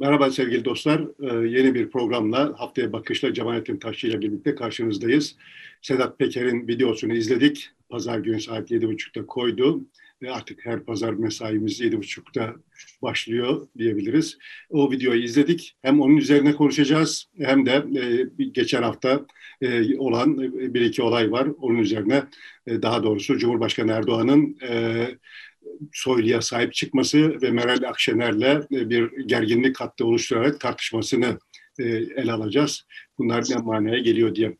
Merhaba sevgili dostlar. Ee, yeni bir programla Haftaya Bakış'la Cemalettin Taşçı ile birlikte karşınızdayız. Sedat Peker'in videosunu izledik. Pazar günü saat 7.30'da koydu. Ve artık her pazar mesaimiz 7.30'da başlıyor diyebiliriz. O videoyu izledik. Hem onun üzerine konuşacağız hem de e, geçen hafta e, olan bir iki olay var. Onun üzerine e, daha doğrusu Cumhurbaşkanı Erdoğan'ın e, Soylu'ya sahip çıkması ve Meral Akşener'le e, bir gerginlik hattı oluşturarak tartışmasını e, ele alacağız. Bunlar ne manaya geliyor diye.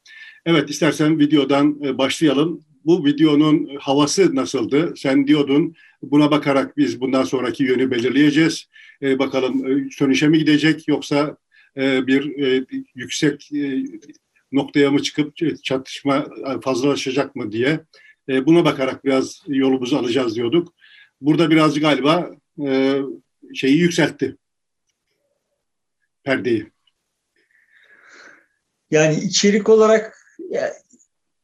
Evet istersen videodan e, başlayalım. Bu videonun havası nasıldı? Sen diyordun buna bakarak biz bundan sonraki yönü belirleyeceğiz. Bakalım sönüşe mi gidecek yoksa bir yüksek noktaya mı çıkıp çatışma fazlalaşacak mı diye. Buna bakarak biraz yolumuzu alacağız diyorduk burada birazcık galiba e, şeyi yükseltti. Perdeyi. Yani içerik olarak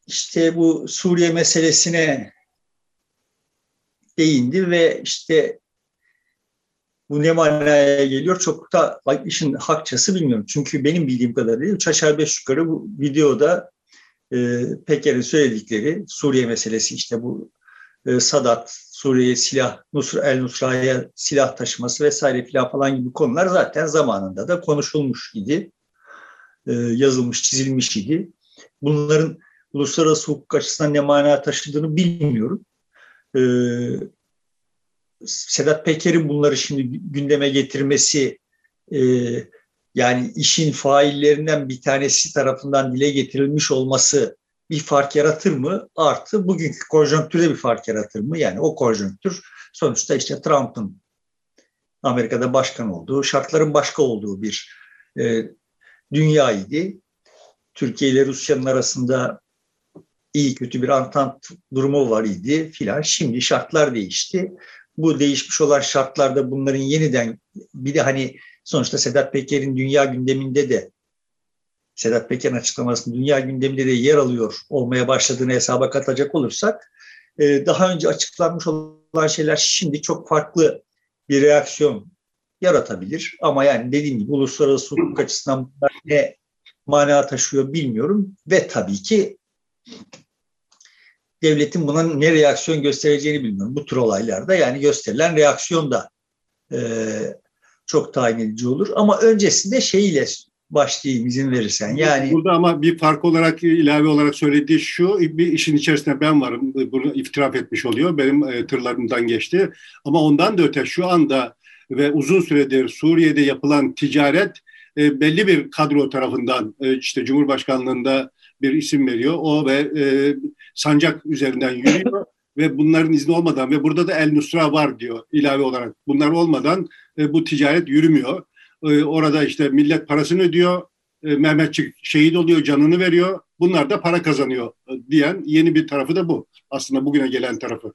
işte bu Suriye meselesine değindi ve işte bu ne manaya geliyor çok da işin hakçası bilmiyorum. Çünkü benim bildiğim kadarıyla üç aşağı beş yukarı bu videoda e, Peker'in söyledikleri Suriye meselesi işte bu e, Sadat, Suriye'ye silah, Nusra, El Nusra'ya silah taşıması vesaire filan falan gibi konular zaten zamanında da konuşulmuş idi. E, yazılmış, çizilmiş idi. Bunların uluslararası hukuk açısından ne mana taşıdığını bilmiyorum. E, Sedat Peker'in bunları şimdi gündeme getirmesi yani işin faillerinden bir tanesi tarafından dile getirilmiş olması bir fark yaratır mı? Artı bugünkü konjonktürde bir fark yaratır mı? Yani o konjonktür sonuçta işte Trump'ın Amerika'da başkan olduğu, şartların başka olduğu bir e, dünya idi. Türkiye ile Rusya'nın arasında iyi kötü bir antant durumu var idi filan. Şimdi şartlar değişti. Bu değişmiş olan şartlarda bunların yeniden bir de hani sonuçta Sedat Peker'in dünya gündeminde de Sedat Peker'in açıklamasının dünya gündeminde de yer alıyor olmaya başladığını hesaba katacak olursak e, daha önce açıklanmış olan şeyler şimdi çok farklı bir reaksiyon yaratabilir. Ama yani dediğim gibi uluslararası hukuk açısından ne mana taşıyor bilmiyorum. Ve tabii ki devletin buna ne reaksiyon göstereceğini bilmiyorum. Bu tür olaylarda yani gösterilen reaksiyon da e, çok tayin edici olur. Ama öncesinde şeyiyle başlayayım izin verirsen. Yani burada ama bir fark olarak ilave olarak söylediği şu bir işin içerisinde ben varım. Bunu iftiraf etmiş oluyor. Benim e, tırlarımdan geçti. Ama ondan da öte şu anda ve uzun süredir Suriye'de yapılan ticaret e, belli bir kadro tarafından e, işte Cumhurbaşkanlığında bir isim veriyor. O ve e, sancak üzerinden yürüyor ve bunların izni olmadan ve burada da El Nusra var diyor ilave olarak. Bunlar olmadan e, bu ticaret yürümüyor. Ee, orada işte millet parasını ödüyor. E, Mehmetçik şehit oluyor, canını veriyor. Bunlar da para kazanıyor e, diyen yeni bir tarafı da bu. Aslında bugüne gelen tarafı.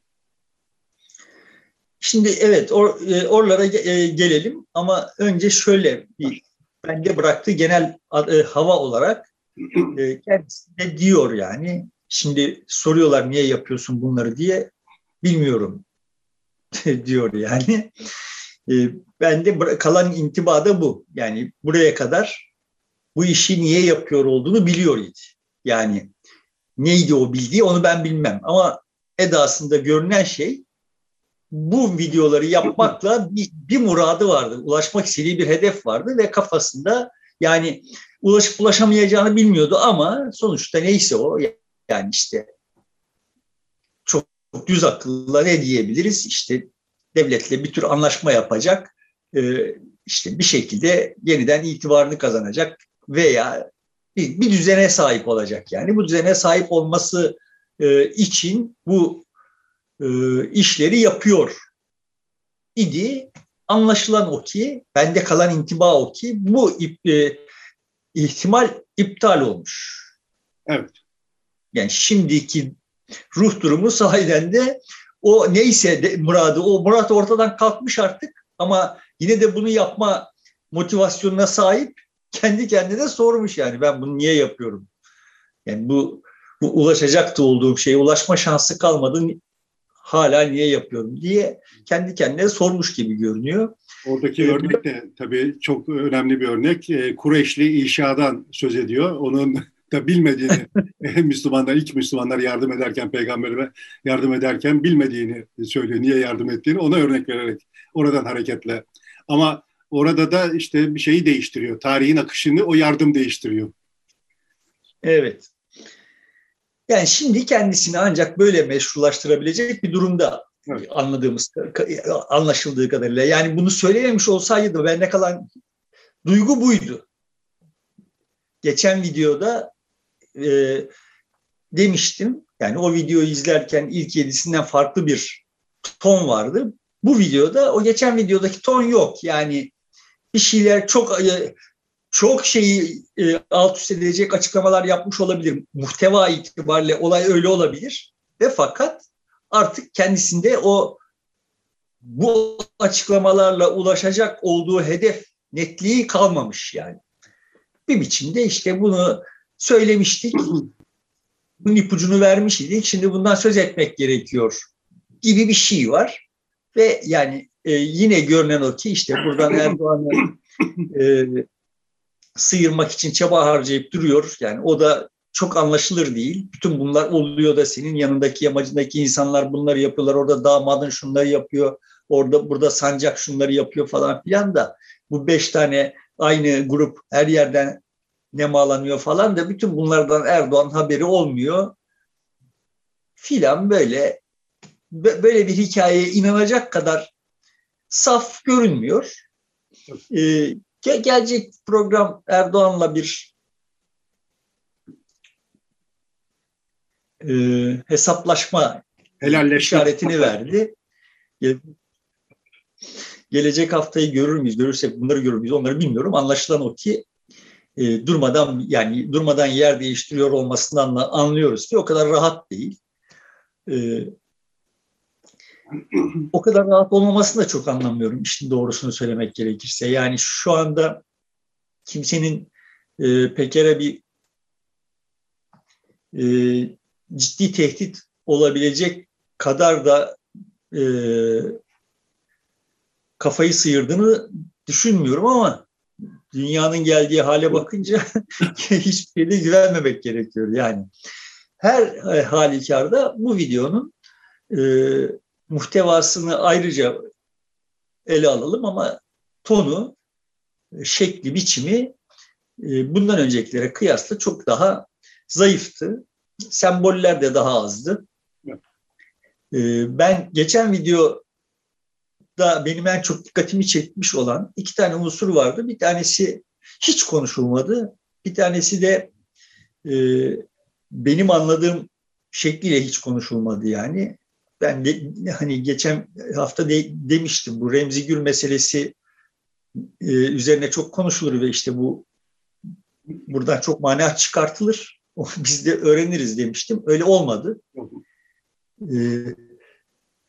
Şimdi evet or, e, oralara gelelim ama önce şöyle bir bende bıraktığı genel hava olarak kendisi de diyor yani şimdi soruyorlar niye yapıyorsun bunları diye bilmiyorum diyor yani. E, bende kalan intiba da bu. Yani buraya kadar bu işi niye yapıyor olduğunu biliyor idi. Yani neydi o bildiği onu ben bilmem. Ama edasında görünen şey bu videoları yapmakla bir, bir muradı vardı. Ulaşmak istediği bir hedef vardı ve kafasında yani ulaşıp ulaşamayacağını bilmiyordu ama sonuçta neyse o yani işte çok düz akılla ne diyebiliriz? İşte devletle bir tür anlaşma yapacak, e, işte bir şekilde yeniden itibarını kazanacak veya bir, bir düzene sahip olacak. Yani bu düzene sahip olması e, için bu e, işleri yapıyor idi. Anlaşılan o ki, bende kalan intiba o ki bu ihtimal iptal olmuş. Evet. Yani şimdiki ruh durumu sahiden de o neyse de, muradı, o murat ortadan kalkmış artık ama yine de bunu yapma motivasyonuna sahip kendi kendine sormuş yani ben bunu niye yapıyorum? Yani bu, bu ulaşacaktı olduğum şeye ulaşma şansı kalmadı hala niye yapıyorum diye kendi kendine sormuş gibi görünüyor. Oradaki evet. örnek de tabii çok önemli bir örnek. E, Kureyşli İşa'dan söz ediyor. Onun da bilmediğini Müslümanlar, ilk Müslümanlar yardım ederken, peygamberime yardım ederken bilmediğini söylüyor. Niye yardım ettiğini ona örnek vererek oradan hareketle. Ama orada da işte bir şeyi değiştiriyor. Tarihin akışını o yardım değiştiriyor. Evet. Yani şimdi kendisini ancak böyle meşrulaştırabilecek bir durumda evet. anladığımız, anlaşıldığı kadarıyla. Yani bunu söylememiş olsaydı bende kalan duygu buydu. Geçen videoda e, demiştim. Yani o videoyu izlerken ilk yedisinden farklı bir ton vardı. Bu videoda o geçen videodaki ton yok. Yani bir şeyler çok e, çok şeyi e, alt üst edecek açıklamalar yapmış olabilir. Muhteva itibariyle olay öyle olabilir. Ve fakat artık kendisinde o bu açıklamalarla ulaşacak olduğu hedef netliği kalmamış yani. Bir biçimde işte bunu söylemiştik. Bunun ipucunu vermiş idik. Şimdi bundan söz etmek gerekiyor gibi bir şey var. Ve yani e, yine görünen o ki işte buradan Erdoğan'ı e, sıyırmak için çaba harcayıp duruyor. Yani o da çok anlaşılır değil. Bütün bunlar oluyor da senin yanındaki yamacındaki insanlar bunları yapıyorlar. Orada damadın şunları yapıyor. Orada burada sancak şunları yapıyor falan filan da bu beş tane aynı grup her yerden nemalanıyor falan da bütün bunlardan Erdoğan haberi olmuyor. Filan böyle böyle bir hikayeye inanacak kadar saf görünmüyor. Ee, gelecek program Erdoğan'la bir e, hesaplaşma Helalleşme. işaretini verdi. Gelecek haftayı görür müyüz? Görürsek bunları görür müyüz? Onları bilmiyorum. Anlaşılan o ki e, durmadan yani durmadan yer değiştiriyor olmasından anlıyoruz ki o kadar rahat değil. E, o kadar rahat olmamasını da çok anlamıyorum işin doğrusunu söylemek gerekirse. Yani şu anda kimsenin e, Peker'e bir e, ciddi tehdit olabilecek kadar da e, kafayı sıyırdığını düşünmüyorum ama dünyanın geldiği hale bakınca hiçbir güvenmemek gerekiyor yani. Her e, halükarda bu videonun e, muhtevasını ayrıca ele alalım ama tonu, şekli, biçimi e, bundan öncekilere kıyasla çok daha zayıftı. Semboller de daha azdı. E, ben geçen video da benim en çok dikkatimi çekmiş olan iki tane unsur vardı. Bir tanesi hiç konuşulmadı. Bir tanesi de e, benim anladığım şekliyle hiç konuşulmadı yani. Ben de hani geçen hafta de, demiştim bu Remzi Gül meselesi e, üzerine çok konuşulur ve işte bu buradan çok mana çıkartılır. Biz de öğreniriz demiştim. Öyle olmadı. E,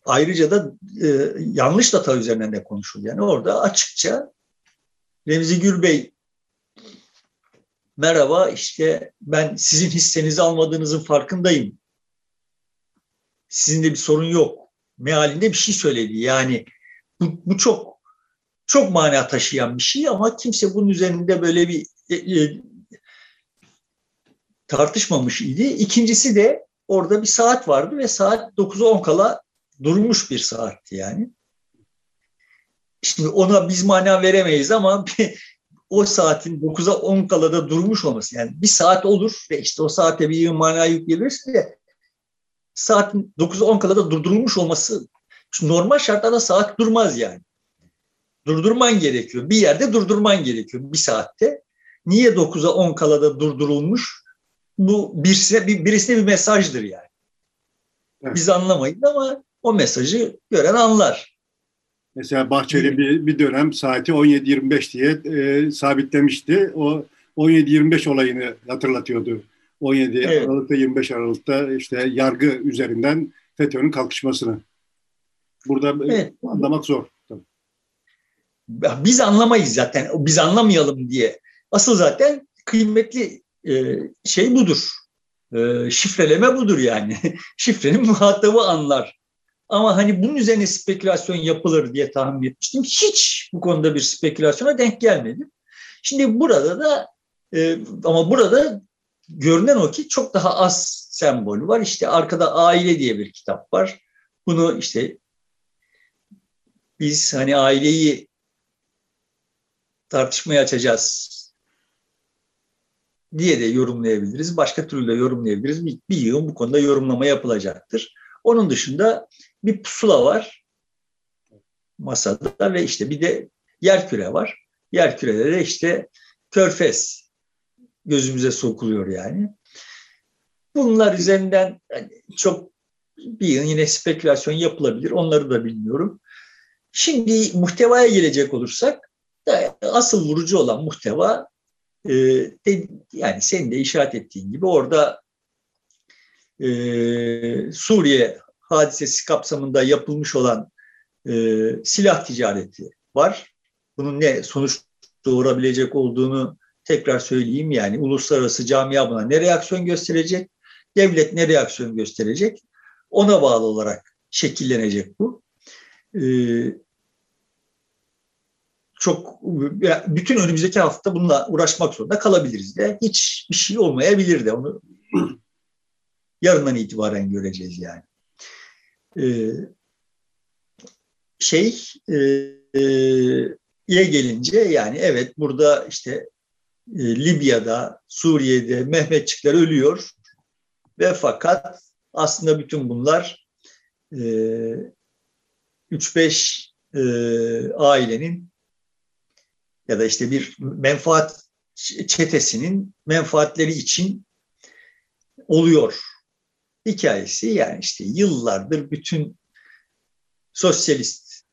ayrıca da e, yanlış data üzerinden de konuşuldu. Yani orada açıkça Remzi Gül merhaba işte ben sizin hissenizi almadığınızın farkındayım. Sizin de bir sorun yok. Mealinde bir şey söyledi. Yani bu, bu çok çok mana taşıyan bir şey ama kimse bunun üzerinde böyle bir e, e, tartışmamış idi. İkincisi de orada bir saat vardı ve saat 9'a 10 kala durmuş bir saatti yani. Şimdi ona biz mana veremeyiz ama o saatin 9'a 10 kala da durmuş olması yani bir saat olur ve işte o saate bir mana yüklenirse de saatin 9'a 10 kala da durdurulmuş olması normal şartlarda saat durmaz yani. Durdurman gerekiyor. Bir yerde durdurman gerekiyor bir saatte. Niye 9'a 10 kala da durdurulmuş? Bu birisine, birisine bir mesajdır yani. Evet. Biz anlamayız ama o mesajı gören anlar. Mesela Bahçeli bir, bir dönem saati 17.25 diye e, sabitlemişti. O 17-25 olayını hatırlatıyordu. 17 evet. Aralık'ta 25 Aralık'ta işte yargı üzerinden FETÖ'nün kalkışmasını. Burada evet. anlamak zor. Tabii. Biz anlamayız zaten. Biz anlamayalım diye. Asıl zaten kıymetli e, şey budur. E, şifreleme budur yani. Şifrenin muhatabı anlar Ama hani bunun üzerine spekülasyon yapılır diye tahmin etmiştim. Hiç bu konuda bir spekülasyona denk gelmedim. Şimdi burada da e, ama burada görünen o ki çok daha az sembol var. İşte arkada aile diye bir kitap var. Bunu işte biz hani aileyi tartışmaya açacağız diye de yorumlayabiliriz. Başka türlü de yorumlayabiliriz. Bir, bir yığın bu konuda yorumlama yapılacaktır. Onun dışında bir pusula var masada ve işte bir de yer küre var. Yer kürede de işte körfez gözümüze sokuluyor yani. Bunlar üzerinden çok bir yine spekülasyon yapılabilir. Onları da bilmiyorum. Şimdi muhtevaya gelecek olursak asıl vurucu olan muhteva e, yani senin de işaret ettiğin gibi orada e, Suriye hadisesi kapsamında yapılmış olan e, silah ticareti var. Bunun ne sonuç doğurabilecek olduğunu tekrar söyleyeyim. Yani uluslararası camia buna ne reaksiyon gösterecek? Devlet ne reaksiyon gösterecek? Ona bağlı olarak şekillenecek bu. Ee, çok bütün önümüzdeki hafta bununla uğraşmak zorunda kalabiliriz de hiç bir şey olmayabilir de onu yarından itibaren göreceğiz yani. Ee, şey e, e, gelince yani evet burada işte e, Libya'da, Suriye'de Mehmetçikler ölüyor ve fakat aslında bütün bunlar e, 3-5 e, ailenin ya da işte bir menfaat çetesinin menfaatleri için oluyor hikayesi yani işte yıllardır bütün sosyalist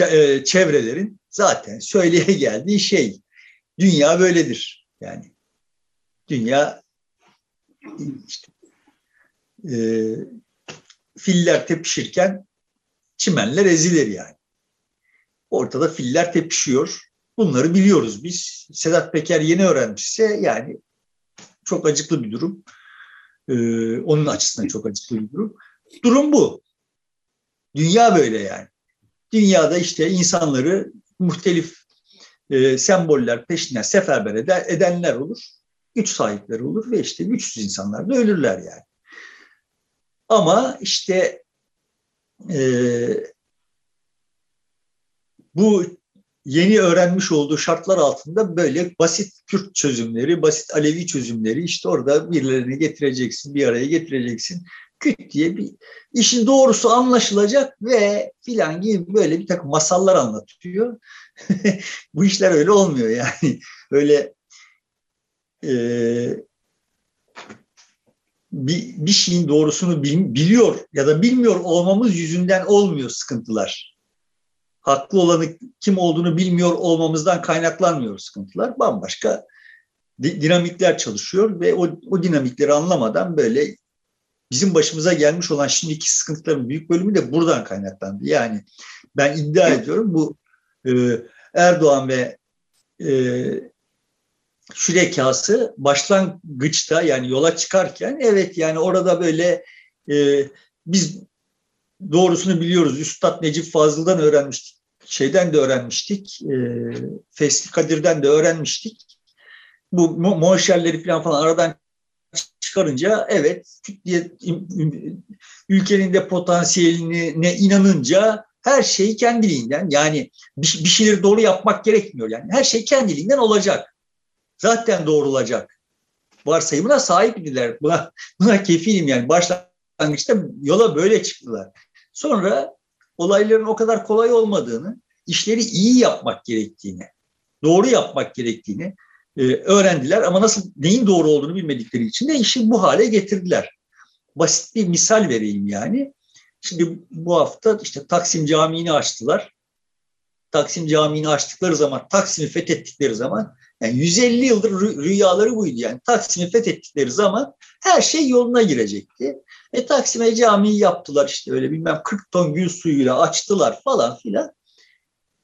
e, çevrelerin zaten söyleye geldiği şey dünya böyledir yani. Dünya işte, e, filler tepişirken çimenler ezilir yani. Ortada filler tepişiyor. Bunları biliyoruz biz. Sedat Peker yeni öğrenmişse yani çok acıklı bir durum ee, onun açısından çok acıklı bir durum. Durum bu. Dünya böyle yani. Dünyada işte insanları muhtelif e, semboller peşinden seferber eder, edenler olur. Güç sahipleri olur ve işte güçsüz insanlar da ölürler yani. Ama işte e, bu yeni öğrenmiş olduğu şartlar altında böyle basit Kürt çözümleri, basit Alevi çözümleri işte orada birilerini getireceksin, bir araya getireceksin. Küt diye bir işin doğrusu anlaşılacak ve filan gibi böyle bir takım masallar anlatıyor. Bu işler öyle olmuyor yani. Öyle e, bir, bir şeyin doğrusunu bil, biliyor ya da bilmiyor olmamız yüzünden olmuyor sıkıntılar haklı olanı kim olduğunu bilmiyor olmamızdan kaynaklanmıyor sıkıntılar. Bambaşka dinamikler çalışıyor ve o, o dinamikleri anlamadan böyle bizim başımıza gelmiş olan şimdiki sıkıntıların büyük bölümü de buradan kaynaklandı. Yani ben iddia ediyorum bu e, Erdoğan ve e, şürekası başlangıçta yani yola çıkarken evet yani orada böyle e, biz doğrusunu biliyoruz. Üstad Necip Fazıl'dan öğrenmiştik. Şeyden de öğrenmiştik. E, Fesli Kadir'den de öğrenmiştik. Bu monşerleri falan falan aradan çıkarınca evet ülkenin de potansiyeline inanınca her şey kendiliğinden yani bir, bir şeyleri doğru yapmak gerekmiyor yani her şey kendiliğinden olacak. Zaten doğrulacak. Varsayımına sahip idiler. Buna, buna kefilim yani. Başlangıçta yola böyle çıktılar. Sonra olayların o kadar kolay olmadığını, işleri iyi yapmak gerektiğini, doğru yapmak gerektiğini e, öğrendiler ama nasıl neyin doğru olduğunu bilmedikleri için de işi bu hale getirdiler. Basit bir misal vereyim yani. Şimdi bu hafta işte Taksim Camii'ni açtılar. Taksim Camii'ni açtıkları zaman, Taksim'i fethettikleri zaman yani 150 yıldır rüyaları buydu yani. Taksim'i fethettikleri zaman her şey yoluna girecekti. E Taksim'e camiyi yaptılar işte öyle bilmem 40 ton gül suyuyla açtılar falan filan.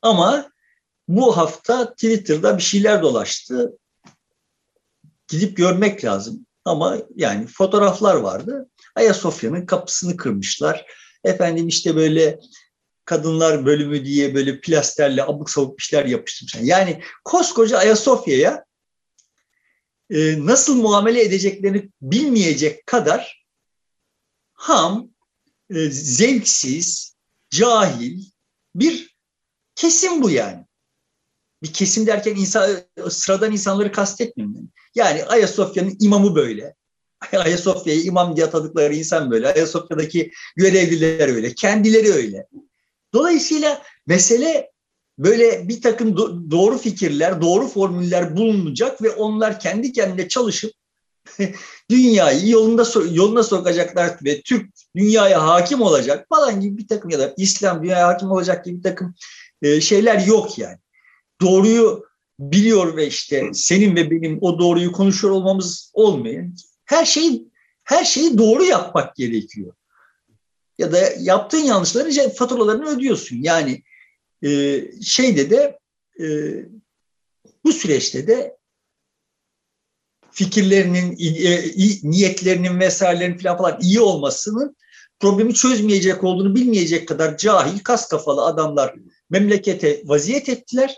Ama bu hafta Twitter'da bir şeyler dolaştı. Gidip görmek lazım. Ama yani fotoğraflar vardı. Ayasofya'nın kapısını kırmışlar. Efendim işte böyle kadınlar bölümü diye böyle plasterle abuk sabuk işler yapıştırmışlar. Yani koskoca Ayasofya'ya e, nasıl muamele edeceklerini bilmeyecek kadar ham, e, zevksiz, cahil bir kesim bu yani. Bir kesim derken insan, sıradan insanları kastetmiyorum. Yani Ayasofya'nın imamı böyle. Ayasofya'yı imam diye atadıkları insan böyle. Ayasofya'daki görevliler öyle. Kendileri öyle. Dolayısıyla mesele böyle bir takım doğru fikirler, doğru formüller bulunacak ve onlar kendi kendine çalışıp dünyayı yolunda yoluna sokacaklar ve Türk dünyaya hakim olacak falan gibi bir takım ya da İslam dünyaya hakim olacak gibi bir takım e, şeyler yok yani. Doğruyu biliyor ve işte senin ve benim o doğruyu konuşuyor olmamız olmuyor. Her şeyi her şeyi doğru yapmak gerekiyor. Ya da yaptığın yanlışları faturalarını ödüyorsun. Yani e, şeyde de e, bu süreçte de fikirlerinin, e, niyetlerinin vesairelerin falan falan iyi olmasının problemi çözmeyecek olduğunu bilmeyecek kadar cahil, kas kafalı adamlar memlekete vaziyet ettiler.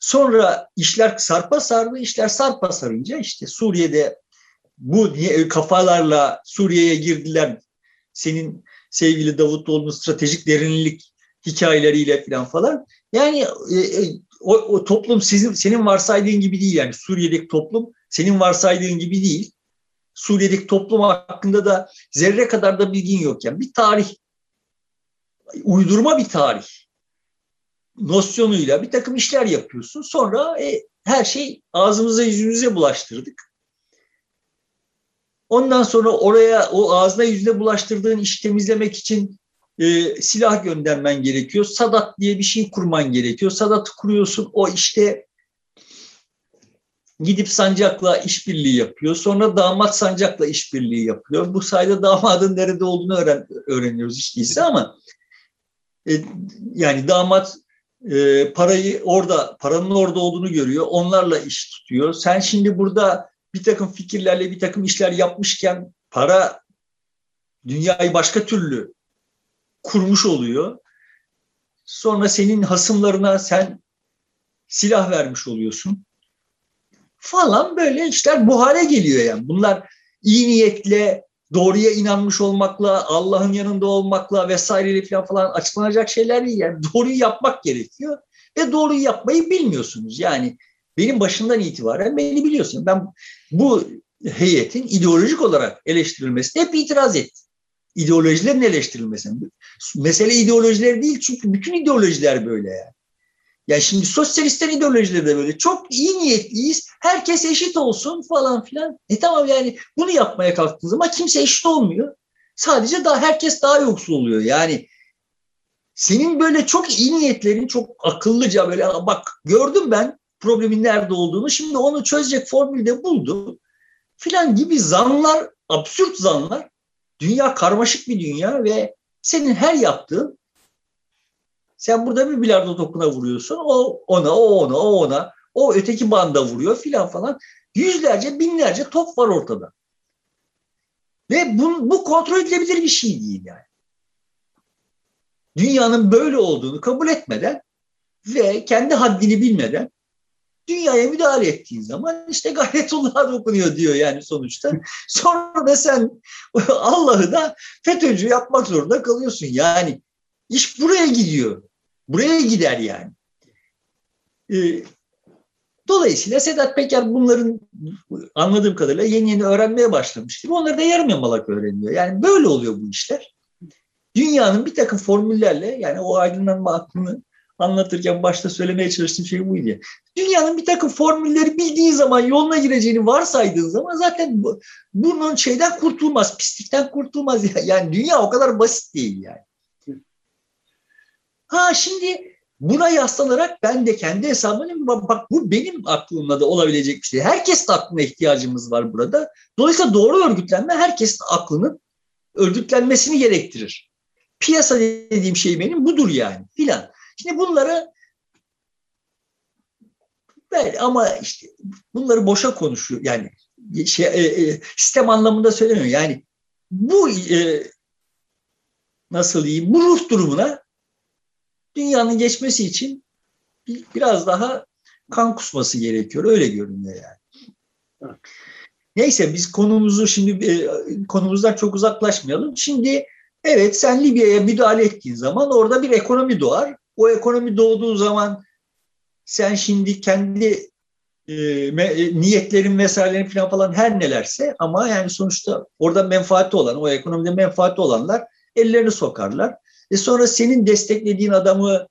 Sonra işler sarpa sardı, işler sarpa sarınca işte Suriye'de bu kafalarla Suriye'ye girdiler. Senin sevgili Davutoğlu'nun stratejik derinlik hikayeleriyle falan falan. Yani e, e, o, o toplum sizin senin varsaydığın gibi değil yani Suriye'deki toplum senin varsaydığın gibi değil. Suriye'deki toplum hakkında da zerre kadar da bilgin yok yani bir tarih uydurma bir tarih nosyonuyla bir takım işler yapıyorsun. Sonra e, her şey ağzımıza yüzümüze bulaştırdık. Ondan sonra oraya o ağzına yüzüne bulaştırdığın işi temizlemek için e, silah göndermen gerekiyor. Sadat diye bir şey kurman gerekiyor. Sadat'ı kuruyorsun o işte gidip sancakla işbirliği yapıyor. Sonra damat sancakla işbirliği yapıyor. Bu sayede damadın nerede olduğunu öğren, öğreniyoruz hiç değilse ama e, yani damat e, parayı orada, paranın orada olduğunu görüyor. Onlarla iş tutuyor. Sen şimdi burada bir takım fikirlerle bir takım işler yapmışken para dünyayı başka türlü kurmuş oluyor. Sonra senin hasımlarına sen silah vermiş oluyorsun. Falan böyle işler bu hale geliyor yani. Bunlar iyi niyetle, doğruya inanmış olmakla, Allah'ın yanında olmakla vesaire falan açıklanacak şeyler değil. Yani doğruyu yapmak gerekiyor ve doğruyu yapmayı bilmiyorsunuz. Yani benim başından itibaren beni biliyorsun. Ben bu heyetin ideolojik olarak eleştirilmesine hep itiraz ettim. İdeolojilerin eleştirilmesine. Mesele ideolojiler değil çünkü bütün ideolojiler böyle yani. Yani şimdi sosyalistler ideolojileri de böyle. Çok iyi niyetliyiz. Herkes eşit olsun falan filan. E tamam yani bunu yapmaya kalktığınız zaman kimse eşit olmuyor. Sadece daha herkes daha yoksul oluyor. Yani senin böyle çok iyi niyetlerin çok akıllıca böyle bak gördüm ben problemin nerede olduğunu. Şimdi onu çözecek formülü de buldu. Filan gibi zanlar, absürt zanlar. Dünya karmaşık bir dünya ve senin her yaptığın sen burada bir bilardo topuna vuruyorsun. O ona, o ona, o ona. O öteki banda vuruyor filan falan. Yüzlerce, binlerce top var ortada. Ve bu, bu kontrol edilebilir bir şey değil yani. Dünyanın böyle olduğunu kabul etmeden ve kendi haddini bilmeden dünyaya müdahale ettiğin zaman işte gayretullah'a dokunuyor diyor yani sonuçta. Sonra da sen Allah'ı da FETÖ'cü yapmak zorunda kalıyorsun. Yani iş buraya gidiyor. Buraya gider yani. Ee, dolayısıyla Sedat Peker bunların anladığım kadarıyla yeni yeni öğrenmeye başlamıştır. Onları da yarım yamalak öğreniyor. Yani böyle oluyor bu işler. Dünyanın bir takım formüllerle yani o aydınlanma aklını anlatırken başta söylemeye çalıştığım şey buydu. Dünyanın bir takım formülleri bildiği zaman yoluna gireceğini varsaydığın zaman zaten bu, bunun şeyden kurtulmaz, pislikten kurtulmaz. Yani dünya o kadar basit değil yani. Ha şimdi buna yaslanarak ben de kendi hesabımı bak bu benim aklımda da olabilecek bir şey. Herkesin aklına ihtiyacımız var burada. Dolayısıyla doğru örgütlenme herkesin aklının örgütlenmesini gerektirir. Piyasa dediğim şey benim budur yani filan. Şimdi bunları ben ama işte bunları boşa konuşuyor. Yani şey, e, e, sistem anlamında söylemiyorum. Yani bu e, nasıl diyeyim bu ruh durumuna dünyanın geçmesi için bir, biraz daha kan kusması gerekiyor. Öyle görünüyor yani. Neyse biz konumuzu şimdi e, konumuzdan çok uzaklaşmayalım. Şimdi evet sen Libya'ya müdahale ettiğin zaman orada bir ekonomi doğar. O ekonomi doğduğu zaman sen şimdi kendi e, e, niyetlerin vesairelerin falan falan her nelerse ama yani sonuçta orada menfaati olan, o ekonomide menfaati olanlar ellerini sokarlar. E sonra senin desteklediğin adamı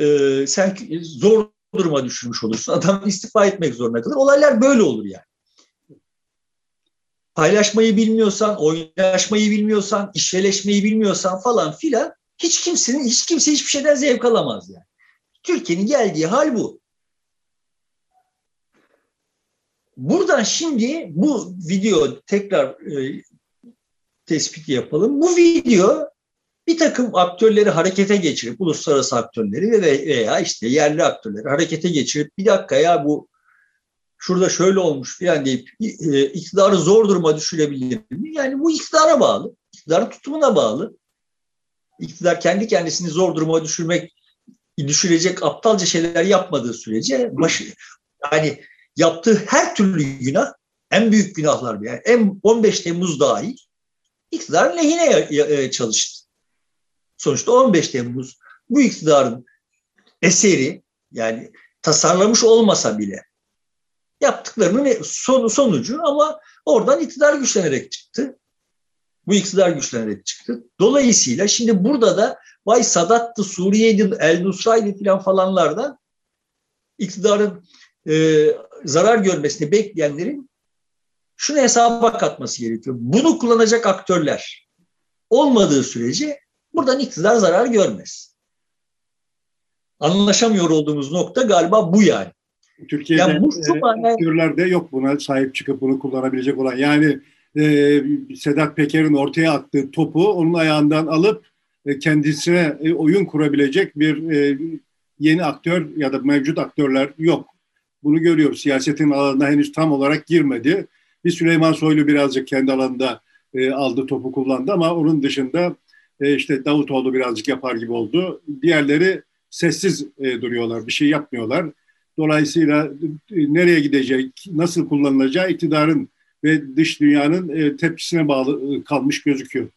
e, sen zor duruma düşürmüş olursun. Adam istifa etmek zorunda kalır. Olaylar böyle olur yani. Paylaşmayı bilmiyorsan, oynaşmayı bilmiyorsan, işveleşmeyi bilmiyorsan falan filan hiç kimsenin hiç kimse hiçbir şeyden zevk alamaz yani. Türkiye'nin geldiği hal bu. Buradan şimdi bu video tekrar e, tespit yapalım. Bu video bir takım aktörleri harekete geçirip, uluslararası aktörleri ve veya işte yerli aktörleri harekete geçirip bir dakika ya bu şurada şöyle olmuş falan deyip e, iktidarı zor duruma düşürebilir mi? Yani bu iktidara bağlı. İktidarın tutumuna bağlı. İktidar kendi kendisini zor duruma düşürmek düşürecek aptalca şeyler yapmadığı sürece başı, yani yaptığı her türlü günah en büyük günahlar yani en 15 Temmuz dahil iktidarın lehine e, çalıştı. Sonuçta 15 Temmuz bu iktidarın eseri yani tasarlamış olmasa bile yaptıklarının son, sonucu ama oradan iktidar güçlenerek çıktı. Bu iktidar güçlenerek çıktı. Dolayısıyla şimdi burada da vay Sadat'tı, Suriye'ydi, El Nusra'ydı falan falanlardan iktidarın e, zarar görmesini bekleyenlerin şunu hesaba katması gerekiyor. Bunu kullanacak aktörler olmadığı sürece buradan iktidar zarar görmez. Anlaşamıyor olduğumuz nokta galiba bu yani. Türkiye'de yani bu e, aktörlerde yok buna sahip çıkıp bunu kullanabilecek olan. Yani e, Sedat Peker'in ortaya attığı topu onun ayağından alıp e, kendisine e, oyun kurabilecek bir e, yeni aktör ya da mevcut aktörler yok. Bunu görüyoruz. Siyasetin alanına henüz tam olarak girmedi. Bir Süleyman Soylu birazcık kendi alanında e, aldı topu kullandı ama onun dışında e, işte Davutoğlu birazcık yapar gibi oldu. Diğerleri sessiz e, duruyorlar, bir şey yapmıyorlar. Dolayısıyla e, nereye gidecek, nasıl kullanılacağı iktidarın ve dış dünyanın e, tepkisine bağlı e, kalmış gözüküyor.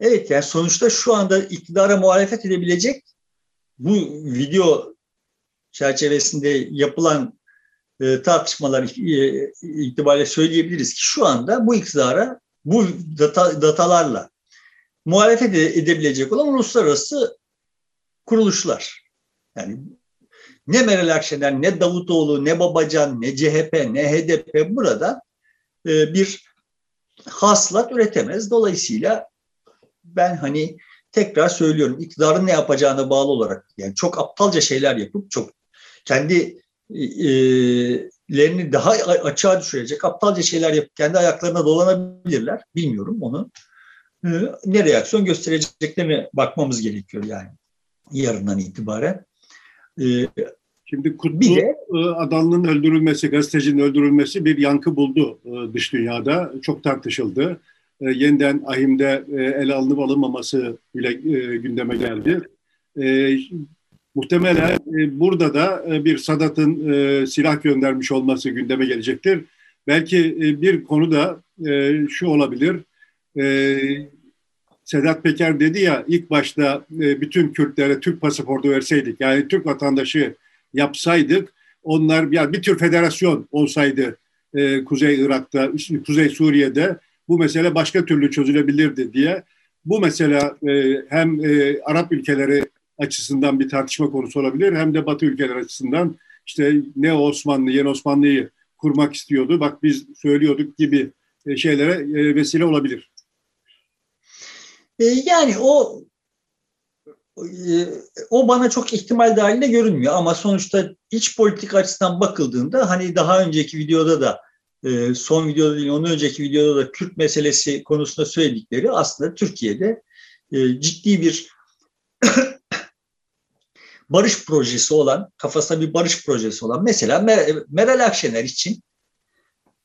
Evet yani sonuçta şu anda iktidara muhalefet edebilecek bu video çerçevesinde yapılan e, tartışmalar e, itibariyle söyleyebiliriz ki şu anda bu iktidara bu data, datalarla muhalefet edebilecek olan uluslararası kuruluşlar. Yani ne Meral Akşener, ne Davutoğlu, ne Babacan, ne CHP, ne HDP burada e, bir haslat üretemez. Dolayısıyla ben hani tekrar söylüyorum iktidarın ne yapacağına bağlı olarak yani çok aptalca şeyler yapıp çok kendi lerini daha açığa düşürecek aptalca şeyler yapıp kendi ayaklarına dolanabilirler. Bilmiyorum onu. E, ne reaksiyon göstereceklerine bakmamız gerekiyor yani yarından itibaren. E, Şimdi Kutlu bir de, adamın öldürülmesi, gazetecinin öldürülmesi bir yankı buldu dış dünyada. Çok tartışıldı. Yeniden ahimde ele alınıp alınmaması bile gündeme geldi. Muhtemelen e, burada da e, bir Sadat'ın e, silah göndermiş olması gündeme gelecektir. Belki e, bir konu da e, şu olabilir. E, Sedat Peker dedi ya ilk başta e, bütün Kürtlere Türk pasaportu verseydik yani Türk vatandaşı yapsaydık onlar yani bir tür federasyon olsaydı e, Kuzey Irak'ta, Kuzey Suriye'de bu mesele başka türlü çözülebilirdi diye. Bu mesela e, hem e, Arap ülkeleri açısından bir tartışma konusu olabilir hem de Batı ülkeler açısından işte ne Osmanlı, yeni Osmanlı'yı kurmak istiyordu. Bak biz söylüyorduk gibi e, şeylere e, vesile olabilir. E, yani o o bana çok ihtimal dahilinde görünmüyor ama sonuçta iç politik açısından bakıldığında hani daha önceki videoda da son videoda değil ondan önceki videoda da Kürt meselesi konusunda söyledikleri aslında Türkiye'de ciddi bir barış projesi olan, kafasında bir barış projesi olan mesela Meral Akşener için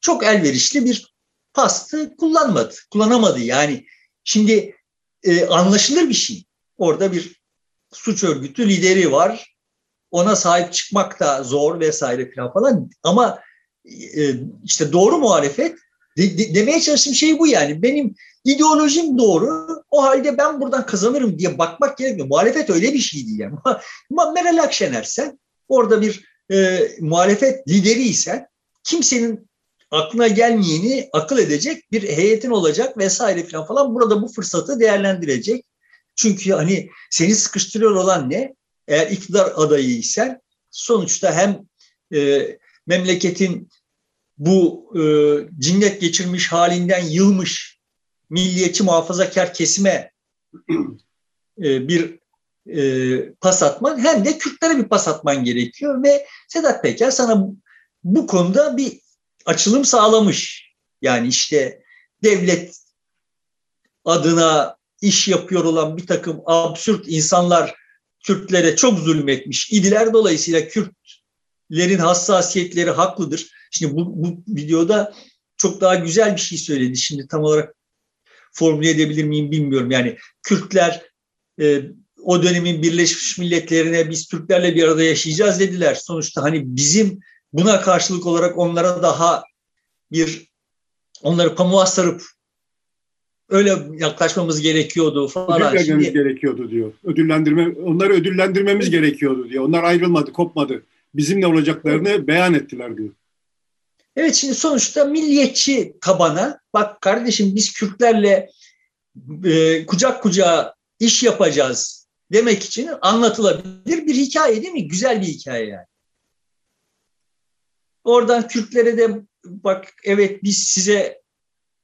çok elverişli bir pastı kullanmadı. Kullanamadı yani. Şimdi e, anlaşılır bir şey. Orada bir suç örgütü lideri var. Ona sahip çıkmak da zor vesaire falan falan. Ama e, işte doğru muhalefet de, de, demeye çalıştığım şey bu yani. Benim ideolojim doğru. O halde ben buradan kazanırım diye bakmak gerekmiyor. Muhalefet öyle bir şeydi yani. Meral Akşener sen orada bir e, muhalefet lideriysen kimsenin aklına gelmeyeni akıl edecek bir heyetin olacak vesaire falan falan. Burada bu fırsatı değerlendirecek. Çünkü hani seni sıkıştırıyor olan ne? Eğer iktidar adayıysan sonuçta hem e, memleketin bu e, cinnet geçirmiş halinden yılmış milliyetçi muhafazakar kesime e, bir e, pas atman hem de Kürtlere bir pas atman gerekiyor ve Sedat Peker sana bu konuda bir açılım sağlamış. Yani işte devlet adına iş yapıyor olan bir takım absürt insanlar Kürtlere çok zulmetmiş idiler. Dolayısıyla Kürtlerin hassasiyetleri haklıdır. Şimdi bu, bu videoda çok daha güzel bir şey söyledi. Şimdi tam olarak formüle edebilir miyim bilmiyorum. Yani Kürtler e, o dönemin Birleşmiş Milletlerine biz Türklerle bir arada yaşayacağız dediler. Sonuçta hani bizim buna karşılık olarak onlara daha bir onları pamuğa sarıp öyle yaklaşmamız gerekiyordu falan. Ödüllendirmemiz Şimdi, gerekiyordu diyor. Ödüllendirme, onları ödüllendirmemiz gerekiyordu diyor. Onlar ayrılmadı, kopmadı. Bizimle olacaklarını beyan ettiler diyor. Evet şimdi sonuçta milliyetçi tabana bak kardeşim biz Kürtlerle e, kucak kucağa iş yapacağız demek için anlatılabilir bir hikaye değil mi? Güzel bir hikaye yani. Oradan Kürtlere de bak evet biz size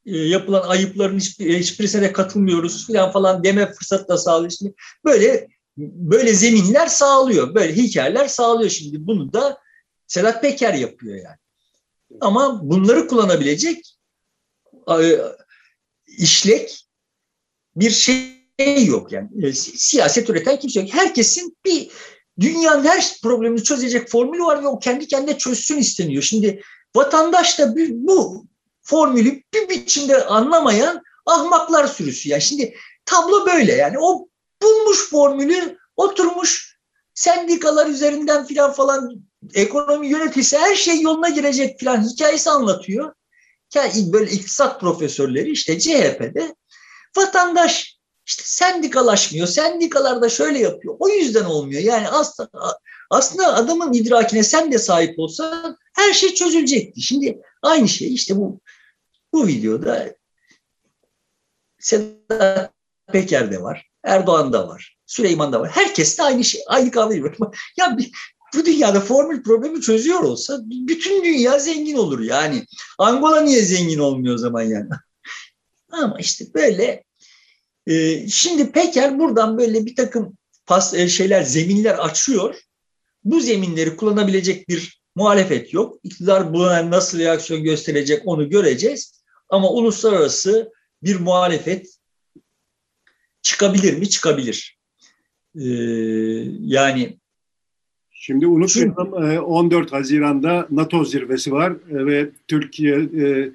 e, yapılan ayıpların hiçbir, hiçbirisine de katılmıyoruz falan falan deme fırsatı da sağlıyor. Şimdi böyle böyle zeminler sağlıyor. Böyle hikayeler sağlıyor şimdi. Bunu da Sedat Peker yapıyor yani. Ama bunları kullanabilecek e, işlek bir şey yok yani. E, siyaset üreten kimse yok. Herkesin bir dünyanın her problemini çözecek formülü var ve o kendi kendine çözsün isteniyor. Şimdi vatandaş da bu formülü bir biçimde anlamayan ahmaklar sürüsü. Yani şimdi tablo böyle yani o bulmuş formülü oturmuş sendikalar üzerinden filan falan ekonomi yönetilse her şey yoluna girecek filan hikayesi anlatıyor. Böyle iktisat profesörleri işte CHP'de vatandaş işte sendikalaşmıyor. Sendikalar da şöyle yapıyor. O yüzden olmuyor. Yani aslında aslında adamın idrakine sen de sahip olsan her şey çözülecekti. Şimdi aynı şey işte bu bu videoda Sedat Peker'de var, Erdoğan da var, Süleyman da var. Herkes de aynı şey, aynı kavgayı. Ya bu dünyada formül problemi çözüyor olsa bütün dünya zengin olur yani. Angola niye zengin olmuyor o zaman yani? Ama işte böyle e, şimdi Peker buradan böyle bir takım pas, e, şeyler, zeminler açıyor. Bu zeminleri kullanabilecek bir muhalefet yok. İktidar buna nasıl reaksiyon gösterecek onu göreceğiz. Ama uluslararası bir muhalefet çıkabilir mi? Çıkabilir. Ee, yani Şimdi unutmayalım 14 Haziran'da NATO zirvesi var ve Türkiye e,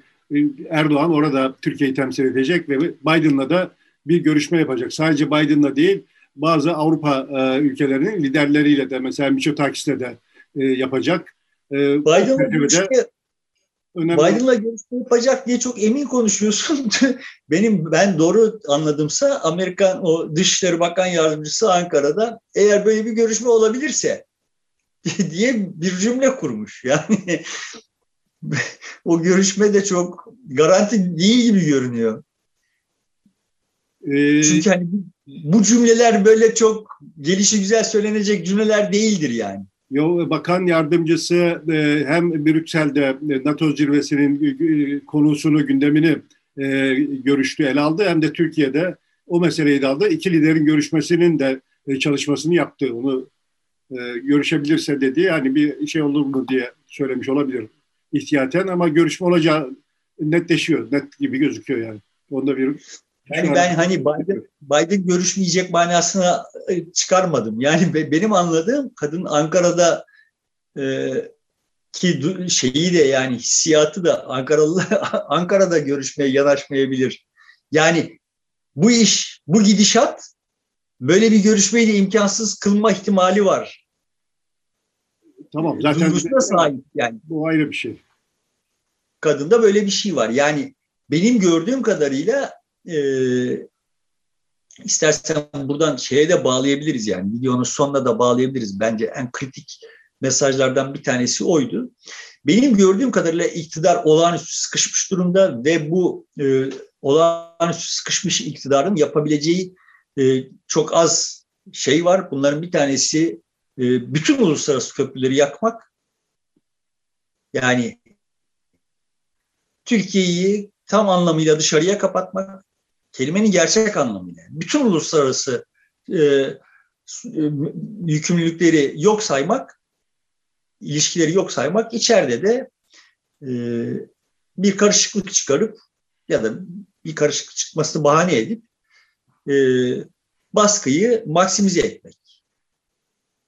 Erdoğan orada Türkiye'yi temsil edecek ve Biden'la da bir görüşme yapacak. Sadece Biden'la değil bazı Avrupa e, ülkelerinin liderleriyle de mesela Mitsotakis'le de e, yapacak. Biden'la görüşme, Biden'la görüşme yapacak diye çok emin konuşuyorsun. Benim ben doğru anladımsa Amerikan o Dışişleri Bakan Yardımcısı Ankara'da eğer böyle bir görüşme olabilirse diye bir cümle kurmuş. Yani o görüşme de çok garanti değil gibi görünüyor. Ee, Çünkü hani bu cümleler böyle çok gelişi güzel söylenecek cümleler değildir yani. Yo, bakan yardımcısı e, hem Brüksel'de e, NATO zirvesinin e, konusunu, gündemini görüştü, el aldı hem de Türkiye'de o meseleyi de aldı. İki liderin görüşmesinin de çalışmasını yaptı. Onu görüşebilirse dedi. Yani bir şey olur mu diye söylemiş olabilir ihtiyaten ama görüşme olacağı netleşiyor. Net gibi gözüküyor yani. Onda bir Yani ben hani Biden, Biden görüşmeyecek manasına e, çıkarmadım. Yani benim anladığım kadın Ankara'da e, ki şeyi de yani hissiyatı da Ankaralı Ankara'da görüşmeye yanaşmayabilir. Yani bu iş, bu gidişat böyle bir görüşmeyi de imkansız kılma ihtimali var. Tamam zaten Duygusuna sahip yani. Bu ayrı bir şey. Kadında böyle bir şey var. Yani benim gördüğüm kadarıyla e, istersen buradan şeye de bağlayabiliriz yani videonun sonuna da bağlayabiliriz. Bence en kritik mesajlardan bir tanesi oydu. Benim gördüğüm kadarıyla iktidar olağanüstü sıkışmış durumda ve bu e, olağanüstü sıkışmış iktidarın yapabileceği e, çok az şey var. Bunların bir tanesi e, bütün uluslararası köprüleri yakmak. Yani Türkiye'yi tam anlamıyla dışarıya kapatmak, kelimenin gerçek anlamıyla. Bütün uluslararası e, e, yükümlülükleri yok saymak, ilişkileri yok saymak, içeride de e, bir karışıklık çıkarıp ya da bir karışıklık çıkmasını bahane edip e, baskıyı maksimize etmek.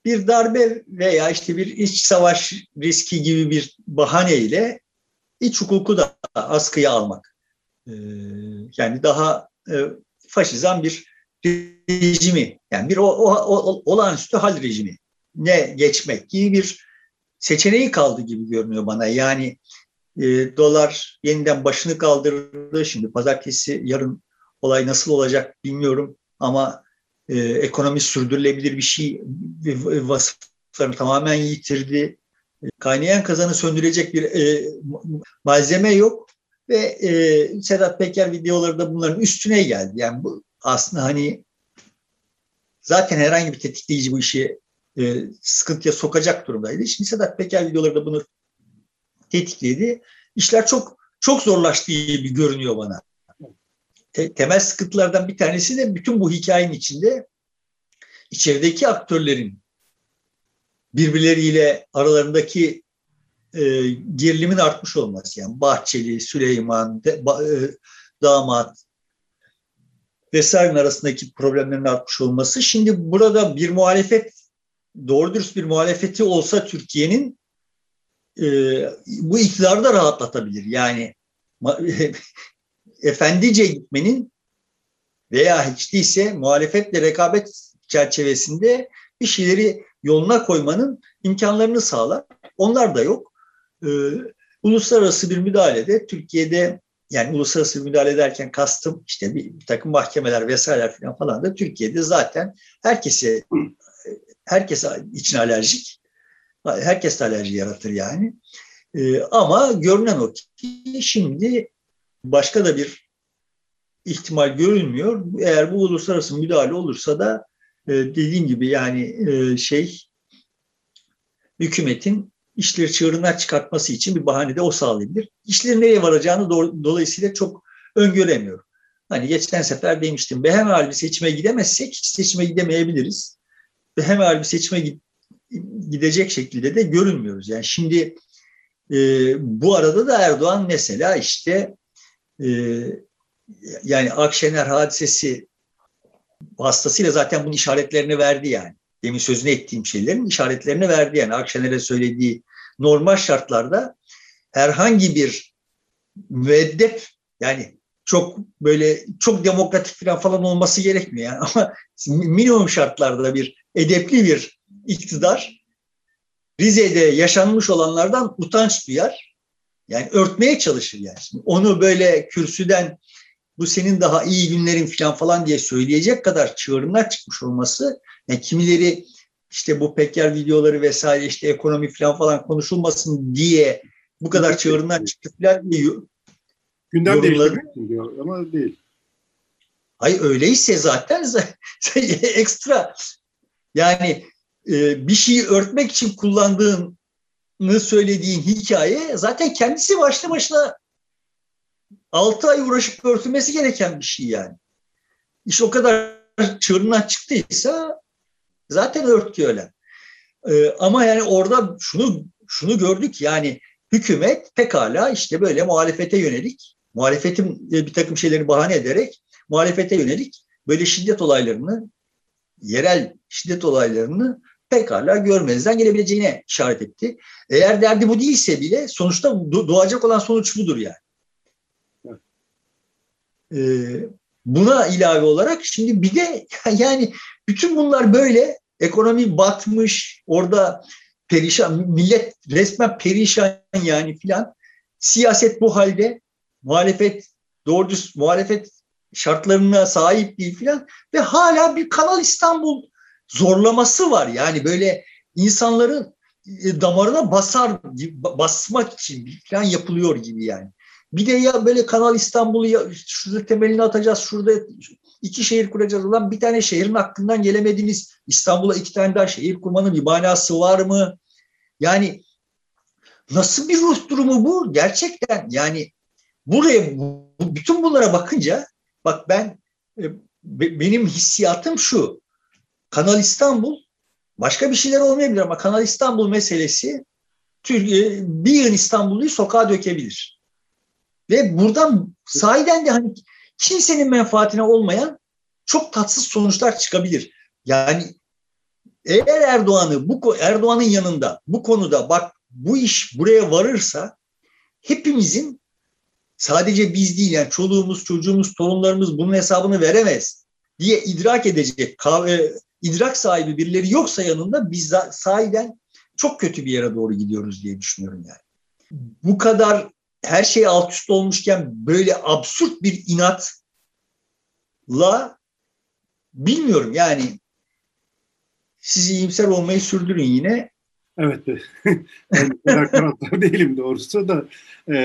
Bir darbe veya işte bir iç savaş riski gibi bir bahaneyle iç hukuku da askıya almak. E, yani daha e, faşizan bir rejimi, yani bir o, o, o, olağanüstü hal rejimi ne geçmek gibi bir seçeneği kaldı gibi görünüyor bana. Yani e, dolar yeniden başını kaldırdı. Şimdi pazartesi yarın olay nasıl olacak bilmiyorum ama e, ekonomi sürdürülebilir bir şey vasıflarını tamamen yitirdi. Kaynayan kazanı söndürecek bir e, malzeme yok ve e, Sedat Peker videoları da bunların üstüne geldi. Yani bu aslında hani zaten herhangi bir tetikleyici bu işi e, sıkıntıya sokacak durumdaydı. Şimdi Sedat Peker videoları da bunu tetikledi. İşler çok çok zorlaştığı gibi görünüyor bana. Te, temel sıkıntılardan bir tanesi de bütün bu hikayenin içinde içerideki aktörlerin birbirleriyle aralarındaki e, gerilimin artmış olması. Yani Bahçeli, Süleyman, de, ba, e, damat vesaire arasındaki problemlerin artmış olması. Şimdi burada bir muhalefet, doğru dürüst bir muhalefeti olsa Türkiye'nin e, bu iktidarı da rahatlatabilir. Yani efendice gitmenin veya hiç değilse muhalefetle rekabet çerçevesinde bir şeyleri yoluna koymanın imkanlarını sağlar. Onlar da yok. Ee, uluslararası bir müdahalede Türkiye'de yani uluslararası bir müdahale ederken kastım işte bir, bir takım mahkemeler vesaireler falan falan da Türkiye'de zaten herkese herkese için alerjik. Herkes alerji yaratır yani. Ee, ama görünen o ki şimdi başka da bir ihtimal görünmüyor. Eğer bu uluslararası müdahale olursa da e, dediğim gibi yani e, şey hükümetin işleri çığırından çıkartması için bir bahane de o sağlayabilir. İşlerin nereye varacağını do- dolayısıyla çok öngöremiyorum. Hani geçen sefer demiştim behemel bir seçime gidemezsek hiç seçime gidemeyebiliriz. Behemel bir seçime gidecek şekilde de görünmüyoruz. Yani şimdi e, bu arada da Erdoğan mesela işte e, yani Akşener hadisesi vasıtasıyla zaten bunun işaretlerini verdi yani. Demin sözünü ettiğim şeylerin işaretlerini verdi yani. Akşener'e söylediği normal şartlarda herhangi bir müeddep yani çok böyle çok demokratik falan falan olması gerekmiyor yani ama minimum şartlarda bir edepli bir iktidar Rize'de yaşanmış olanlardan utanç duyar. Yani örtmeye çalışır yani. Şimdi onu böyle kürsüden bu senin daha iyi günlerin falan falan diye söyleyecek kadar çığırından çıkmış olması yani kimileri işte bu Peker videoları vesaire işte ekonomi falan falan konuşulmasın diye bu kadar çığırından çıktı falan diyor. Gündem diyor ama değil. Hayır öyleyse zaten ekstra yani e, bir şeyi örtmek için kullandığını söylediğin hikaye zaten kendisi başlı başına 6 ay uğraşıp örtülmesi gereken bir şey yani. İş o kadar çığırından çıktıysa zaten örtüyor öyle. Ee, ama yani orada şunu şunu gördük yani hükümet pekala işte böyle muhalefete yönelik muhalefetin bir takım şeyleri bahane ederek muhalefete yönelik böyle şiddet olaylarını, yerel şiddet olaylarını pekala görmezden gelebileceğine işaret etti. Eğer derdi bu değilse bile sonuçta doğacak olan sonuç budur yani. Ee, buna ilave olarak şimdi bir de yani bütün bunlar böyle ekonomi batmış orada perişan millet resmen perişan yani filan siyaset bu halde muhalefet doğru düz muhalefet şartlarına sahip değil filan ve hala bir Kanal İstanbul zorlaması var. Yani böyle insanların e, damarına basar basmak için falan yapılıyor gibi yani. Bir de ya böyle Kanal İstanbul'u şurada temelini atacağız, şurada iki şehir kuracağız. Ulan bir tane şehrin hakkından gelemediniz. İstanbul'a iki tane daha şehir kurmanın bir manası var mı? Yani nasıl bir ruh durumu bu? Gerçekten yani buraya bütün bunlara bakınca bak ben e, benim hissiyatım şu. Kanal İstanbul başka bir şeyler olmayabilir ama Kanal İstanbul meselesi Türkiye bir yığın İstanbul'u sokağa dökebilir. Ve buradan sahiden de hani kimsenin menfaatine olmayan çok tatsız sonuçlar çıkabilir. Yani eğer Erdoğan'ı bu Erdoğan'ın yanında bu konuda bak bu iş buraya varırsa hepimizin sadece biz değil yani çoluğumuz, çocuğumuz, torunlarımız bunun hesabını veremez diye idrak edecek kahve, idrak sahibi birileri yoksa yanında biz sahiden çok kötü bir yere doğru gidiyoruz diye düşünüyorum yani. Bu kadar her şey alt üst olmuşken böyle absürt bir inatla bilmiyorum yani siz iyimser olmayı sürdürün yine. Evet. ben taraftar değilim doğrusu da e,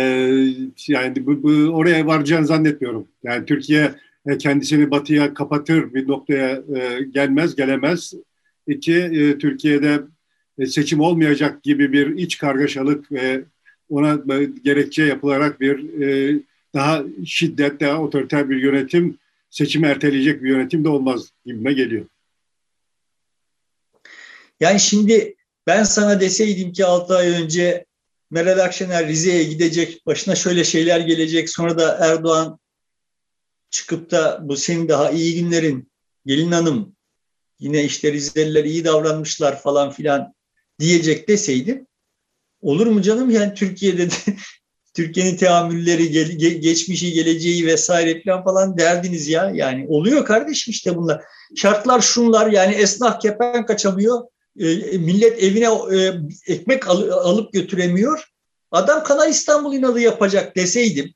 yani bu, bu, oraya varacağını zannetmiyorum. Yani Türkiye e, kendisini batıya kapatır bir noktaya e, gelmez, gelemez. İki, e, Türkiye'de seçim olmayacak gibi bir iç kargaşalık ve ona gerekçe yapılarak bir daha şiddet, daha otoriter bir yönetim, seçimi erteleyecek bir yönetim de olmaz gibime geliyor. Yani şimdi ben sana deseydim ki 6 ay önce Meral Akşener Rize'ye gidecek, başına şöyle şeyler gelecek, sonra da Erdoğan çıkıp da bu senin daha iyi günlerin gelin hanım yine işte Rizeliler iyi davranmışlar falan filan diyecek deseydim olur mu canım yani Türkiye'de de Türkiye'nin teamülleri, ge, geçmişi, geleceği vesaire falan falan derdiniz ya. Yani oluyor kardeşim işte bunlar. Şartlar şunlar yani esnaf kepen kaçamıyor. E, millet evine e, ekmek al, alıp götüremiyor. Adam Kanal İstanbul inadı yapacak deseydim.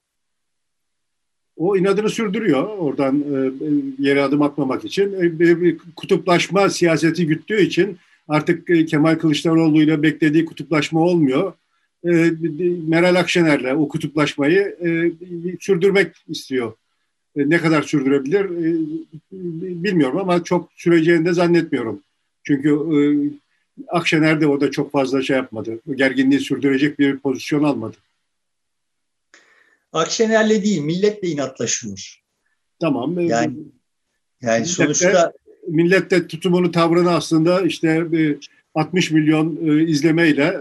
O inadını sürdürüyor oradan e, yere adım atmamak için. E, kutuplaşma siyaseti güttüğü için artık e, Kemal Kılıçdaroğlu ile beklediği kutuplaşma olmuyor. Meral Akşener'le o kutuplaşmayı sürdürmek istiyor. Ne kadar sürdürebilir bilmiyorum ama çok süreceğini de zannetmiyorum. Çünkü Akşener de orada çok fazla şey yapmadı. Gerginliği sürdürecek bir pozisyon almadı. Akşener'le değil, milletle inatlaşıyor. Tamam. E, yani yani sonuçta millette tutumunu, tavrını aslında işte 60 e, milyon e, izlemeyle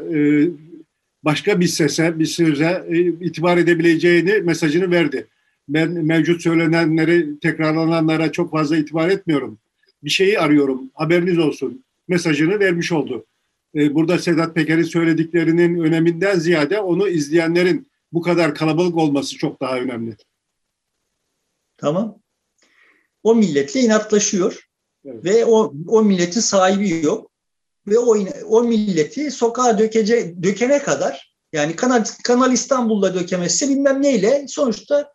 başka bir sese, bir söze itibar edebileceğini mesajını verdi. Ben mevcut söylenenleri, tekrarlananlara çok fazla itibar etmiyorum bir şeyi arıyorum haberiniz olsun mesajını vermiş oldu. Burada Sedat Peker'in söylediklerinin öneminden ziyade onu izleyenlerin bu kadar kalabalık olması çok daha önemli. Tamam. O milletle inatlaşıyor evet. ve o, o milletin sahibi yok ve o, o milleti sokağa dökece, dökene kadar yani Kanal, Kanal İstanbul'da dökemezse bilmem neyle sonuçta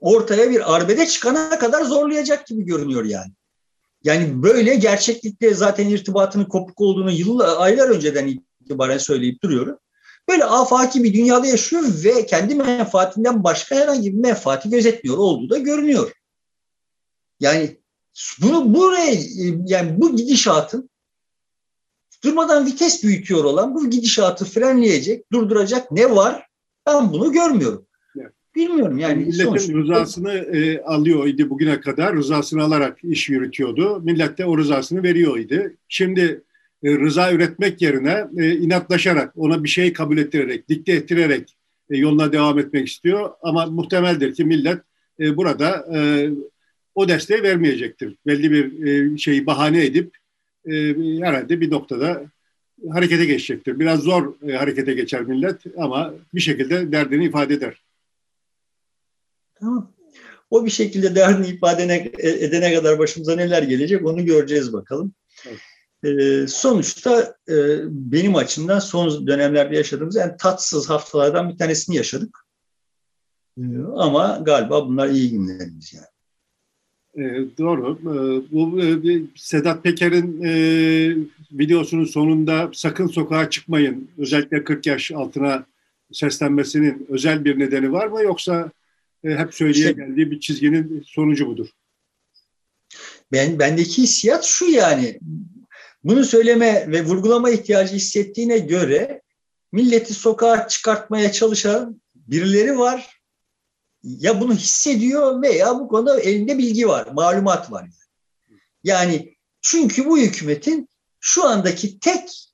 ortaya bir arbede çıkana kadar zorlayacak gibi görünüyor yani. Yani böyle gerçeklikle zaten irtibatının kopuk olduğunu yıllar, aylar önceden itibaren söyleyip duruyorum. Böyle afaki bir dünyada yaşıyor ve kendi menfaatinden başka herhangi bir menfaati gözetmiyor olduğu da görünüyor. Yani bunu buraya yani bu gidişatın durmadan vites büyütüyor olan bu gidişatı frenleyecek, durduracak ne var? Ben bunu görmüyorum. Bilmiyorum yani. Milletin sonuçta... rızasını e, alıyor idi bugüne kadar. Rızasını alarak iş yürütüyordu. Millet de o rızasını veriyor idi. Şimdi e, rıza üretmek yerine e, inatlaşarak, ona bir şey kabul ettirerek, dikte ettirerek e, yoluna devam etmek istiyor. Ama muhtemeldir ki millet e, burada e, o desteği vermeyecektir. Belli bir e, şeyi bahane edip e, herhalde bir noktada harekete geçecektir. Biraz zor e, harekete geçer millet ama bir şekilde derdini ifade eder. Tamam. O bir şekilde derdini ifade edene kadar başımıza neler gelecek onu göreceğiz bakalım. Evet. E, sonuçta e, benim açımdan son dönemlerde yaşadığımız en tatsız haftalardan bir tanesini yaşadık. E, ama galiba bunlar iyi günlerimiz yani. E, doğru. E, bu e, Sedat Peker'in e, videosunun sonunda sakın sokağa çıkmayın. Özellikle 40 yaş altına seslenmesinin özel bir nedeni var mı yoksa e, hep söyleye işte, geldiği bir çizginin sonucu mudur? Ben bendeki hissiyat şu yani. Bunu söyleme ve vurgulama ihtiyacı hissettiğine göre milleti sokağa çıkartmaya çalışan birileri var ya bunu hissediyor veya bu konuda elinde bilgi var, malumat var. Yani çünkü bu hükümetin şu andaki tek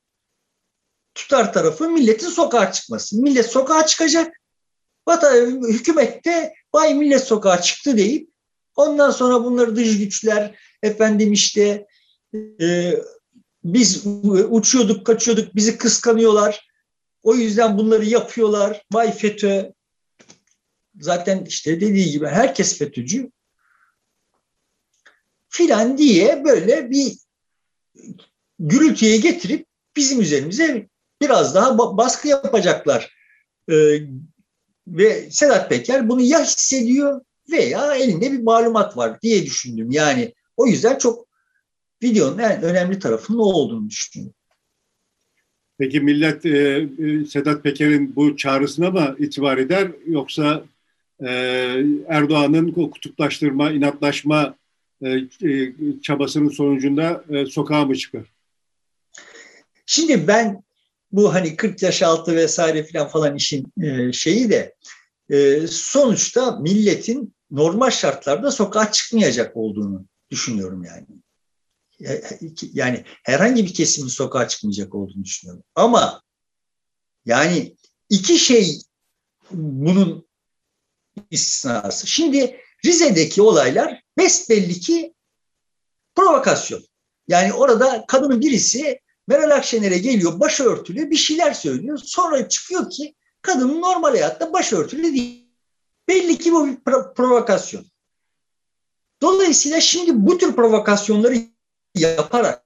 tutar tarafı milletin sokağa çıkması. Millet sokağa çıkacak. Vatan, hükümet de vay millet sokağa çıktı deyip ondan sonra bunları dış güçler efendim işte e, biz uçuyorduk kaçıyorduk bizi kıskanıyorlar. O yüzden bunları yapıyorlar. Vay FETÖ zaten işte dediği gibi herkes FETÖ'cü filan diye böyle bir gürültüye getirip bizim üzerimize biraz daha baskı yapacaklar. Ee, ve Sedat Peker bunu ya hissediyor veya elinde bir malumat var diye düşündüm. Yani o yüzden çok videonun en önemli tarafının o olduğunu düşünüyorum. Peki millet e, e Sedat Peker'in bu çağrısına mı itibar eder yoksa e, Erdoğan'ın kutuplaştırma, inatlaşma e, e, çabasının sonucunda e, sokağa mı çıkar? Şimdi ben bu hani 40 yaş altı vesaire falan falan işin e, şeyi de e, sonuçta milletin normal şartlarda sokağa çıkmayacak olduğunu düşünüyorum yani. Yani herhangi bir kesimin sokağa çıkmayacak olduğunu düşünüyorum. Ama yani iki şey bunun istisnası. Şimdi Rize'deki olaylar besbelli ki provokasyon. Yani orada kadının birisi Meral Akşener'e geliyor başörtülü bir şeyler söylüyor. Sonra çıkıyor ki kadının normal hayatta başörtülü değil. Belli ki bu bir provokasyon. Dolayısıyla şimdi bu tür provokasyonları yaparak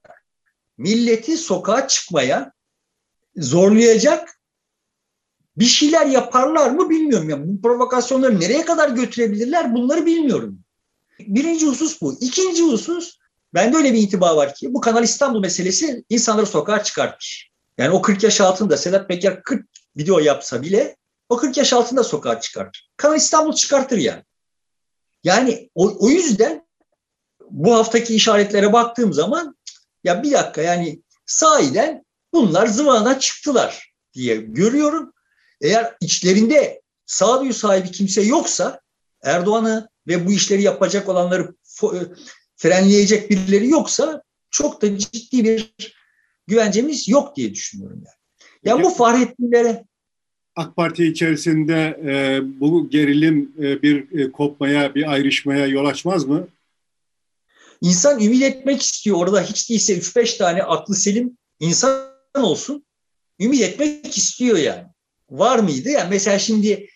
milleti sokağa çıkmaya zorlayacak bir şeyler yaparlar mı bilmiyorum. Yani bu provokasyonları nereye kadar götürebilirler bunları bilmiyorum. Birinci husus bu. İkinci husus bende öyle bir intiba var ki bu Kanal İstanbul meselesi insanları sokağa çıkartmış. Yani o 40 yaş altında Sedat Peker 40 video yapsa bile o 40 yaş altında sokağa çıkartır. Kanal İstanbul çıkartır yani. Yani o, o yüzden bu haftaki işaretlere baktığım zaman ya bir dakika yani sahiden bunlar zıvana çıktılar diye görüyorum. Eğer içlerinde sağduyu sahibi kimse yoksa Erdoğan'ı ve bu işleri yapacak olanları e, frenleyecek birileri yoksa çok da ciddi bir güvencemiz yok diye düşünüyorum yani. Yani bu Fahrettinlere AK Parti içerisinde e, bu gerilim e, bir e, kopmaya, bir ayrışmaya yol açmaz mı? İnsan ümit etmek istiyor. Orada hiç değilse 3-5 tane aklı selim insan olsun. Ümit etmek istiyor yani var mıydı? Yani mesela şimdi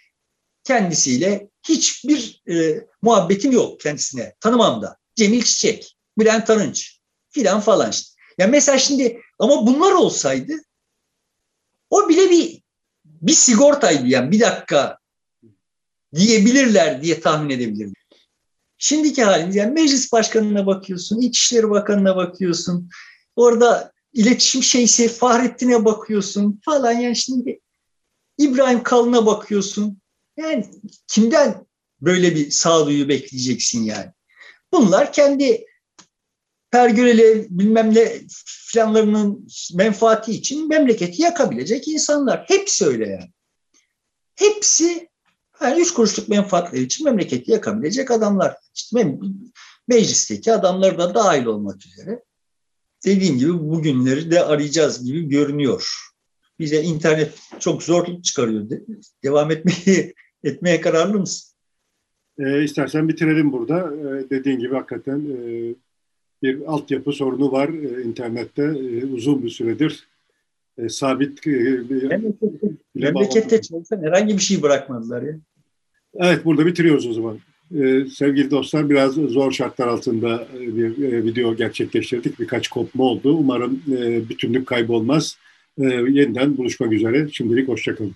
kendisiyle hiçbir e, muhabbetim yok kendisine. Tanımam da. Cemil Çiçek, Bülent Arınç filan falan işte. Yani mesela şimdi ama bunlar olsaydı o bile bir bir sigortaydı yani bir dakika diyebilirler diye tahmin edebilirim. Şimdiki halimiz yani meclis başkanına bakıyorsun, İçişleri Bakanı'na bakıyorsun. Orada iletişim şeysi Fahrettin'e bakıyorsun falan yani şimdi İbrahim Kalın'a bakıyorsun. Yani kimden böyle bir sağduyu bekleyeceksin yani? Bunlar kendi pergüleli bilmem ne filanlarının menfaati için memleketi yakabilecek insanlar. Hepsi öyle yani. Hepsi yani üç kuruşluk menfaatleri için memleketi yakabilecek adamlar. İşte meclisteki adamlar da dahil olmak üzere. Dediğim gibi bugünleri de arayacağız gibi görünüyor bize internet çok zorluk çıkarıyor. Devam etmeyi etmeye kararlı mısın? E, istersen bitirelim burada. E, dediğin gibi hakikaten e, bir altyapı sorunu var e, internette e, uzun bir süredir. E, sabit e, bir memlekette, memlekette çalışan herhangi bir şey bırakmadılar ya. Evet burada bitiriyoruz o zaman. Ee, sevgili dostlar biraz zor şartlar altında bir e, video gerçekleştirdik. Birkaç kopma oldu. Umarım e, bütünlük kaybolmaz. E, yeniden buluşmak üzere. Şimdilik hoşçakalın.